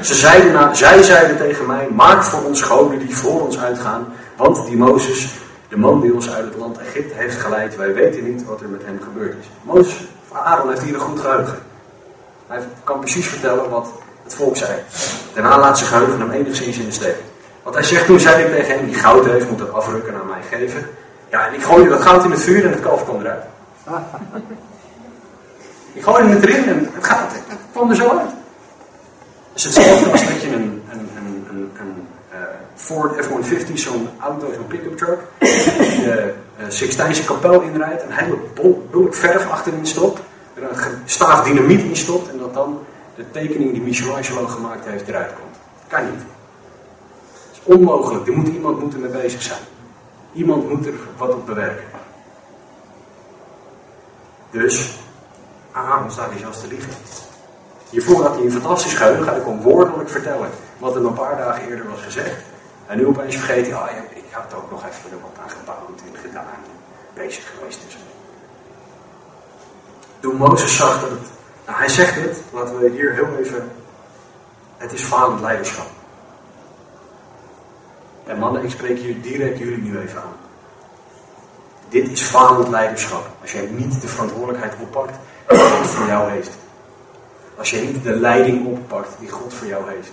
Ze zeiden zij zeiden tegen mij: Maak voor ons goden die voor ons uitgaan. Want die Mozes, de man die ons uit het land Egypte heeft geleid, wij weten niet wat er met hem gebeurd is. Mozes, Aaron heeft hier een goed geheugen. Hij kan precies vertellen wat volk zei. Daarna laat zich geheugen hem enigszins in de steek. Want hij zegt, toen zei ik tegen hem, die goud heeft, moet dat afrukken aan mij geven. Ja, en ik gooide dat goud in het vuur en het kalf kwam eruit. ik gooide het erin en het, gaat, het kwam er zo uit. Dus hetzelfde als dat je een, een, uh, Ford F-150, zo'n auto, zo'n pick-up truck, de uh, Sixtijnse kapel inrijdt, een hele bulk verf achterin stopt, er een staaf dynamiet in stopt en dat dan de tekening die Michelangelo gemaakt heeft eruit komt. Kan niet. Het is onmogelijk. Er moet iemand moeten mee bezig zijn. Iemand moet er wat op bewerken. Dus, Aaron staat hij zelfs te liegen. Hiervoor had hij een fantastisch geheugen. Hij kon woordelijk vertellen wat er een paar dagen eerder was gezegd. En nu opeens vergeet hij, ah, ik had er ook nog even wat aan gebouwd en gedaan. Bezig geweest en zo. Toen Mozes zag dat het nou, hij zegt het, laten we hier heel even. Het is falend leiderschap. En mannen, ik spreek hier direct jullie nu even aan. Dit is falend leiderschap. Als jij niet de verantwoordelijkheid oppakt die God voor jou heeft. Als jij niet de leiding oppakt die God voor jou heeft.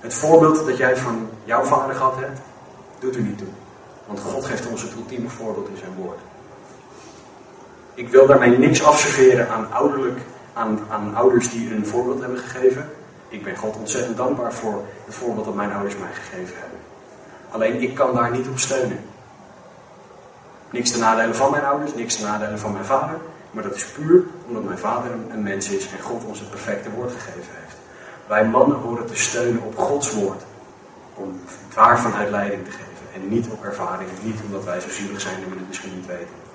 Het voorbeeld dat jij van jouw vader gehad hebt, doet er niet toe. Want God geeft ons het ultieme voorbeeld in zijn woord. Ik wil daarmee niks afserveren aan, ouderlijk, aan, aan ouders die een voorbeeld hebben gegeven. Ik ben God ontzettend dankbaar voor het voorbeeld dat mijn ouders mij gegeven hebben. Alleen ik kan daar niet op steunen. Niks te nadelen van mijn ouders, niks te nadelen van mijn vader. Maar dat is puur omdat mijn vader een mens is en God ons het perfecte woord gegeven heeft. Wij mannen horen te steunen op Gods woord. Om waar vanuit leiding te geven. En niet op ervaringen. Niet omdat wij zo zielig zijn en we het misschien niet weten.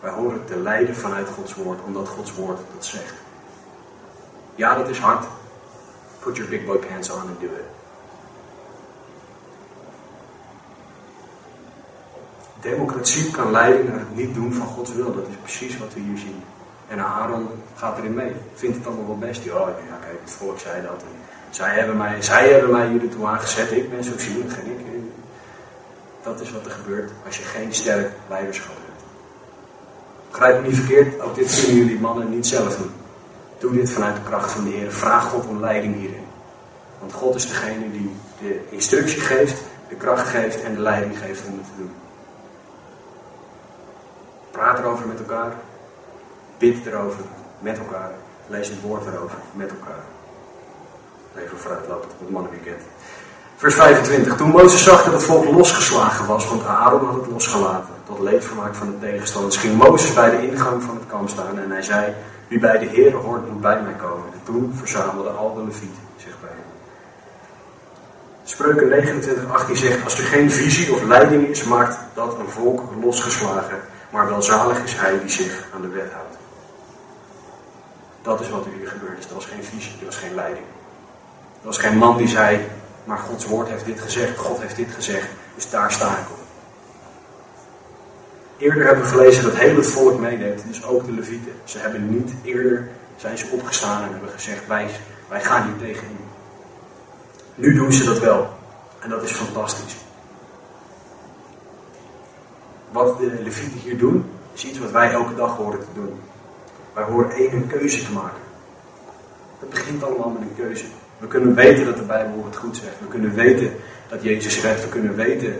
Wij horen te leiden vanuit Gods woord. Omdat Gods woord dat zegt. Ja, dat is hard. Put your big boy pants on and do it. Democratie kan leiden naar het niet doen van Gods wil. Dat is precies wat we hier zien. En Aaron gaat erin mee. Vindt het allemaal wel best. Ja, ja kijk, het volk zei dat. Zij, hebben mij, zij hebben mij jullie toe aangezet. Ik ben zo zielig en ik. Dat is wat er gebeurt als je geen sterk leiderschap hebt. Begrijp me niet verkeerd. Ook dit kunnen jullie mannen niet zelf doen. Doe dit vanuit de kracht van de Heer. Vraag God om leiding hierin. Want God is degene die de instructie geeft, de kracht geeft en de leiding geeft om het te doen. Praat erover met elkaar. Bid erover met elkaar. Lees het woord erover met elkaar. Even vooruitlopend op het mannenweekend. Vers 25. Toen Mozes zag dat het volk losgeslagen was, want Aaron had het losgelaten, tot leedvermaak van de tegenstanders, ging Mozes bij de ingang van het kamp staan en hij zei, wie bij de Heer hoort moet bij mij komen. En toen verzamelden al de levieten zich bij hem. Spreuken 29, 18 zegt, als er geen visie of leiding is, maakt dat een volk losgeslagen, maar welzalig is hij die zich aan de wet houdt. Dat is wat er hier gebeurd is. Er was geen visie, er was geen leiding. Er was geen man die zei, maar Gods woord heeft dit gezegd, God heeft dit gezegd, dus daar sta ik op. Eerder hebben we gelezen dat heel het volk meedeed, dus ook de levieten. Ze hebben niet eerder, zijn ze opgestaan en hebben gezegd, wij, wij gaan hier tegenin. Nu doen ze dat wel. En dat is fantastisch. Wat de levieten hier doen, is iets wat wij elke dag horen te doen. Wij horen één een keuze te maken. Het begint allemaal met een keuze. We kunnen weten dat de Bijbel het goed zegt. We kunnen weten dat Jezus redt. We kunnen weten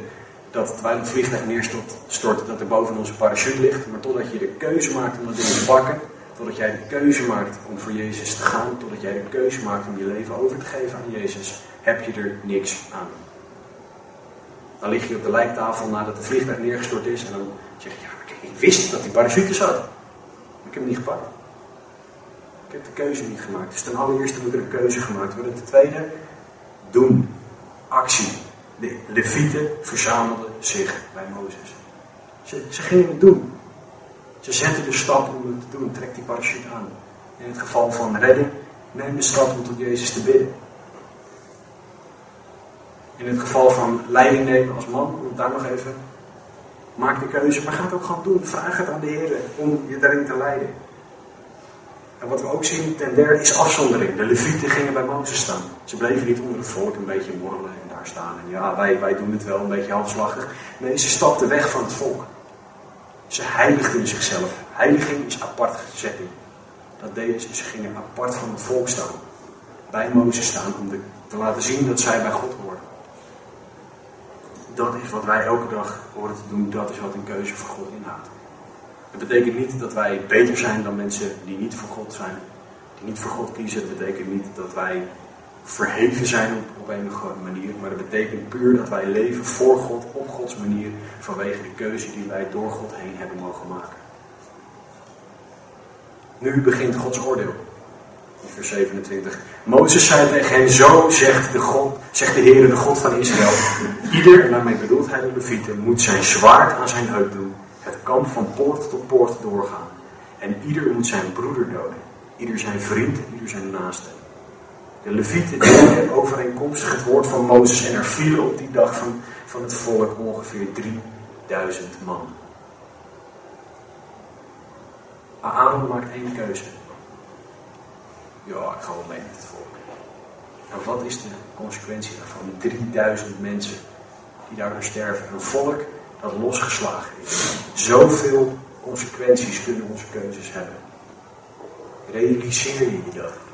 dat terwijl het vliegtuig neerstort, dat er boven onze parachute ligt. Maar totdat je de keuze maakt om dat ding te pakken, totdat jij de keuze maakt om voor Jezus te gaan, totdat jij de keuze maakt om je leven over te geven aan Jezus, heb je er niks aan. Dan lig je op de lijktafel nadat het vliegtuig neergestort is en dan zeg je, ja, ik wist dat die parachute zat. Maar ik heb hem niet gepakt. Ik heb de keuze niet gemaakt. Dus ten allereerste moet er een keuze gemaakt worden. Ten tweede, doen. Actie. De levieten verzamelden zich bij Mozes. Ze, ze gingen het doen. Ze zetten de stap om het te doen. Trek die parachute aan. In het geval van redding, neem de stap om tot Jezus te bidden. In het geval van leiding nemen als man, om daar nog even. Maak de keuze, maar ga het ook gewoon doen. Vraag het aan de Heer om je daarin te leiden. En wat we ook zien ten derde is afzondering. De levieten gingen bij Mozes staan. Ze bleven niet onder het volk een beetje morrelen staan. En ja, wij, wij doen het wel een beetje halfslachtig. Nee, ze stapten weg van het volk. Ze heiligden zichzelf. Heiliging is apart zetting. Dat deden ze. Ze gingen apart van het volk staan. Bij Mozes staan om te laten zien dat zij bij God horen. Dat is wat wij elke dag horen te doen. Dat is wat een keuze voor God inhoudt. Het betekent niet dat wij beter zijn dan mensen die niet voor God zijn, die niet voor God kiezen. Het betekent niet dat wij verheven zijn op, op een manier, maar dat betekent puur dat wij leven voor God op Gods manier vanwege de keuze die wij door God heen hebben mogen maken. Nu begint Gods oordeel. In vers 27. Mozes zei tegen hen, zo zegt de, God, zegt de Heer, de God van Israël. Ieder, en daarmee bedoelt hij de Levieten, moet zijn zwaard aan zijn heup doen het kamp van poort tot poort doorgaan. En ieder moet zijn broeder doden. Ieder zijn vriend en ieder zijn naaste. De levieten deden overeenkomstig het woord van Mozes en er vielen op die dag van, van het volk ongeveer 3000 man. Aaron maakt één keuze. Ja, ik ga wel mee met het volk. Nou, wat is de consequentie daarvan? 3000 mensen die daardoor sterven. Een volk dat losgeslagen is. Zoveel consequenties kunnen onze keuzes hebben. Realiseer je je dat?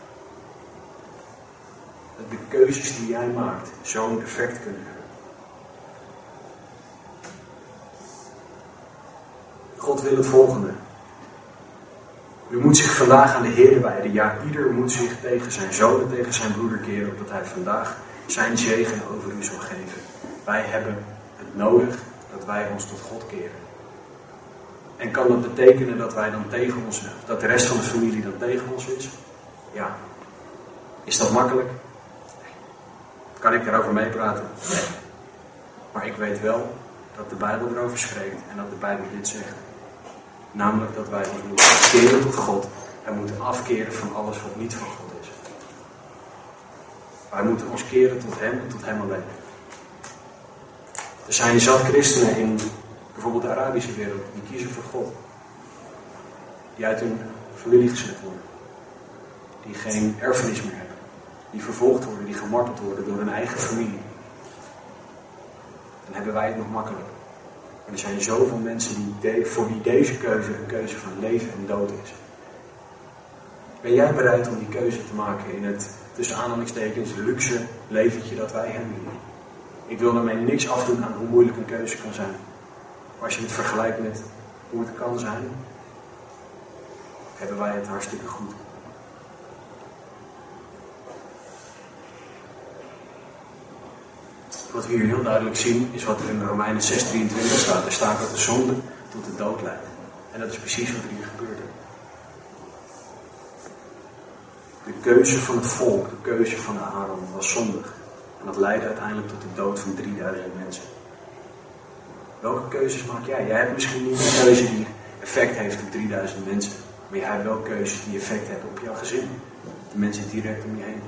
Keuzes die jij maakt zo'n effect kunnen hebben. God wil het volgende. U moet zich vandaag aan de Heer wijden. Ja, ieder moet zich tegen zijn zoon en tegen zijn broeder keren, opdat hij vandaag zijn zegen over u zal geven. Wij hebben het nodig dat wij ons tot God keren. En kan dat betekenen dat wij dan tegen ons, dat de rest van de familie dan tegen ons is? Ja. Is dat makkelijk? Kan ik daarover meepraten? Maar ik weet wel dat de Bijbel erover spreekt en dat de Bijbel dit zegt. Namelijk dat wij ons moeten keren tot God en moeten afkeren van alles wat niet van God is. Wij moeten ons keren tot Hem en tot Hem alleen. Er zijn zat christenen in bijvoorbeeld de Arabische wereld die kiezen voor God. Die uit hun familie gezet worden. Die geen erfenis meer hebben. Die vervolgd worden, die gemarteld worden door hun eigen familie. Dan hebben wij het nog makkelijker. Maar er zijn zoveel mensen die voor wie deze keuze een keuze van leven en dood is. Ben jij bereid om die keuze te maken in het, tussen aanhalingstekens, luxe leventje dat wij hebben? Ik wil daarmee niks afdoen aan hoe moeilijk een keuze kan zijn. Maar als je het vergelijkt met hoe het kan zijn, hebben wij het hartstikke goed. Wat we hier heel duidelijk zien, is wat er in Romeinen 6:23 staat. Er staat dat de zonde tot de dood leidt. En dat is precies wat er hier gebeurde. De keuze van het volk, de keuze van Aaron, was zondig. En dat leidde uiteindelijk tot de dood van 3000 mensen. Welke keuzes maak jij? Jij hebt misschien niet een keuze die effect heeft op 3000 mensen. Maar jij hebt wel keuzes die effect hebben op jouw gezin. De mensen direct om je heen.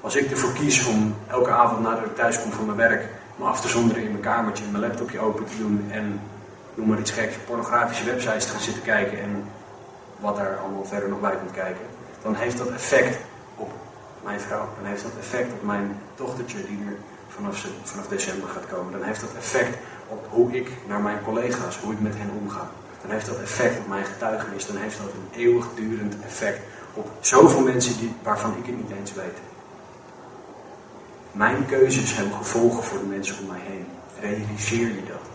Als ik ervoor kies om elke avond nadat ik thuis kom van mijn werk, me af te zonderen in mijn kamertje, mijn laptopje open te doen en noem maar iets geks, pornografische websites te gaan zitten kijken en wat daar allemaal verder nog bij komt kijken, dan heeft dat effect op mijn vrouw. Dan heeft dat effect op mijn dochtertje die er vanaf, vanaf december gaat komen. Dan heeft dat effect op hoe ik naar mijn collega's, hoe ik met hen omga. Dan heeft dat effect op mijn getuigenis. Dan heeft dat een eeuwigdurend effect op zoveel mensen die, waarvan ik het niet eens weet. Mijn keuzes hebben gevolgen voor de mensen om mij heen. Realiseer je dat.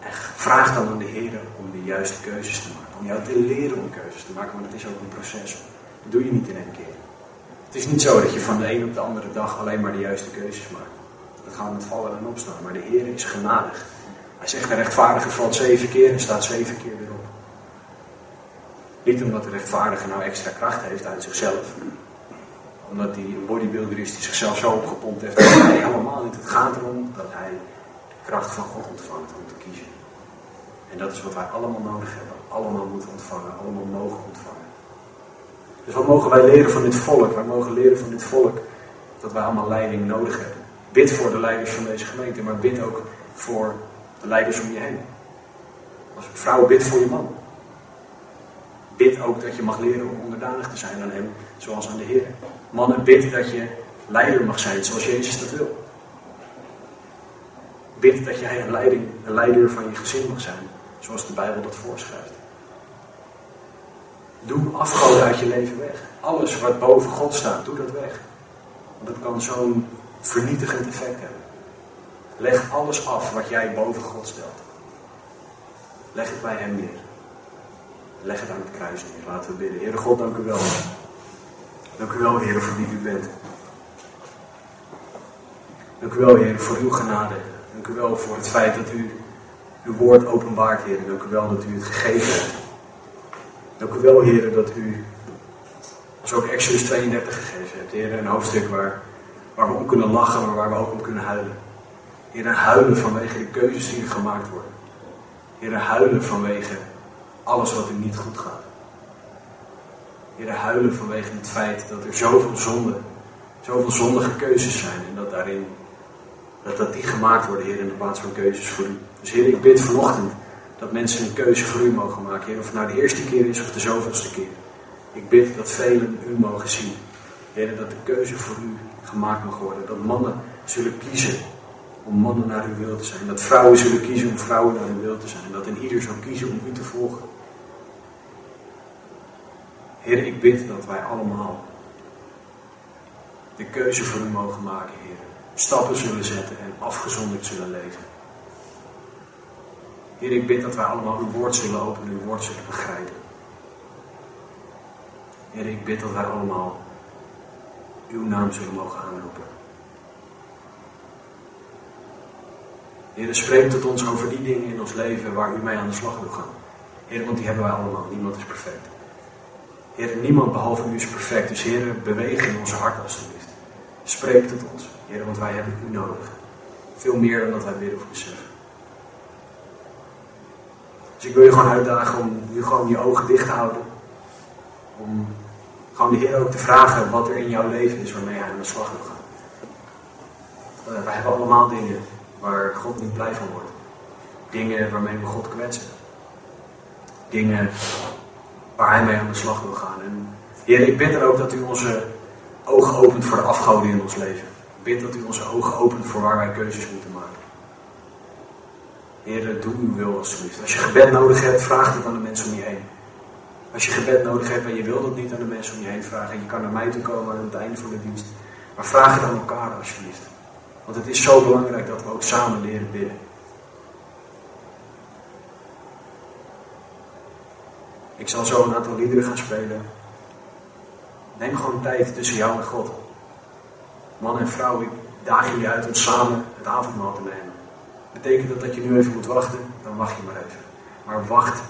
En vraag dan aan de Heer om de juiste keuzes te maken. Om jou te leren om keuzes te maken, want het is ook een proces. Dat doe je niet in één keer. Het is niet zo dat je van de een op de andere dag alleen maar de juiste keuzes maakt. Dat gaat met vallen en opstaan. Maar de Heer is genadig. Hij zegt de rechtvaardige valt zeven keer en staat zeven keer weer op. Niet omdat de rechtvaardige nou extra kracht heeft uit zichzelf omdat hij een bodybuilder is die zichzelf zo opgepompt heeft. Nee, helemaal niet. Het gaat erom dat hij de kracht van God ontvangt om te kiezen. En dat is wat wij allemaal nodig hebben. Allemaal moeten ontvangen. Allemaal mogen ontvangen. Dus wat mogen wij leren van dit volk? Wij mogen leren van dit volk dat wij allemaal leiding nodig hebben. Bid voor de leiders van deze gemeente, maar bid ook voor de leiders om je heen. Als vrouw, bid voor je man. Bid ook dat je mag leren om onderdanig te zijn aan hem, zoals aan de Heer. Mannen, bid dat je leider mag zijn zoals Jezus dat wil. Bid dat jij een, leiding, een leider van je gezin mag zijn, zoals de Bijbel dat voorschrijft. Doe afgoden uit je leven weg. Alles wat boven God staat, doe dat weg. Want dat kan zo'n vernietigend effect hebben. Leg alles af wat jij boven God stelt. Leg het bij Hem neer. Leg het aan het kruis neer. Laten we bidden. Heere God, dank u wel. Dank u wel, Heer, voor wie u bent. Dank u wel, Heer, voor uw genade. Dank u wel voor het feit dat u uw woord openbaart, Heer. Dank u wel dat u het gegeven hebt. Dank u wel, Heer, dat u ons ook Exodus 32 gegeven hebt. Heer, een hoofdstuk waar, waar we om kunnen lachen, maar waar we ook om kunnen huilen. Heer, huilen vanwege de keuzes die gemaakt worden. Heer, huilen vanwege alles wat er niet goed gaat. Heer, huilen vanwege het feit dat er zoveel zonde, zoveel zondige keuzes zijn. En dat daarin, dat, dat die gemaakt worden, Heer, in de plaats van keuzes voor u. Dus Heer, ik bid vanochtend dat mensen een keuze voor u mogen maken. Of het nou de eerste keer is of de zoveelste keer. Ik bid dat velen u mogen zien. Heer, dat de keuze voor u gemaakt mag worden. Dat mannen zullen kiezen om mannen naar uw wil te zijn. Dat vrouwen zullen kiezen om vrouwen naar uw wil te zijn. Dat een ieder zal kiezen om u te volgen. Heer, ik bid dat wij allemaal de keuze voor u mogen maken, Heer. Stappen zullen zetten en afgezonderd zullen leven. Heer, ik bid dat wij allemaal uw woord zullen openen, uw woord zullen begrijpen. Heer, ik bid dat wij allemaal uw naam zullen mogen aanroepen. Heer, spreek tot ons over die dingen in ons leven waar u mee aan de slag wil gaan. Heer, want die hebben wij allemaal. Niemand is perfect. Heer, niemand behalve u is perfect. Dus Heer, beweeg in onze hart alstublieft. Spreek tot ons. Heer, want wij hebben u nodig. Veel meer dan dat wij willen of beseffen. Dus ik wil je gewoon uitdagen om nu gewoon je ogen dicht te houden. Om gewoon de Heer ook te vragen wat er in jouw leven is waarmee hij aan de slag wil gaan. Uh, wij hebben allemaal dingen waar God niet blij van wordt. Dingen waarmee we God kwetsen. Dingen waar hij mee aan de slag wil gaan. En Heer, ik bid er ook dat u onze ogen opent voor de afgoden in ons leven. Ik bid dat u onze ogen opent voor waar wij keuzes moeten maken. Heer, doe uw wil alsjeblieft. Als je gebed nodig hebt, vraag het aan de mensen om je heen. Als je gebed nodig hebt en je wilt het niet aan de mensen om je heen vragen, je kan naar mij toe komen aan het einde van de dienst. Maar vraag het aan elkaar alsjeblieft. Want het is zo belangrijk dat we ook samen leren bidden. Ik zal zo een aantal liederen gaan spelen. Neem gewoon tijd tussen jou en God. Man en vrouw, ik daag jullie uit om samen het avondmaal te nemen. Betekent dat dat je nu even moet wachten? Dan wacht je maar even. Maar wacht,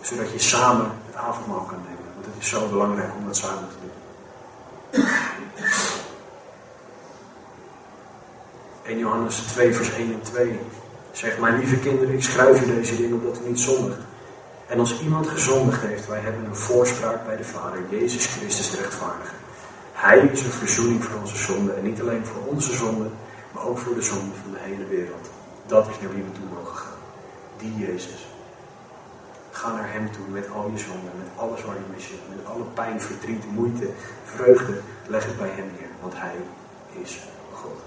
zodat je samen het avondmaal kan nemen. Want het is zo belangrijk om dat samen te doen. 1 Johannes 2 vers 1 en 2 zegt, mijn lieve kinderen, ik schrijf u deze dingen omdat u niet zondigt. En als iemand gezondigd heeft, wij hebben een voorspraak bij de Vader, Jezus Christus de. Hij is een verzoening voor onze zonden. En niet alleen voor onze zonden, maar ook voor de zonden van de hele wereld. Dat is naar wie we toe mogen gaan. Die Jezus. Ga naar Hem toe met al je zonden, met alles waar je mee zit, met alle pijn, verdriet, moeite, vreugde. Leg het bij Hem neer, want Hij is God.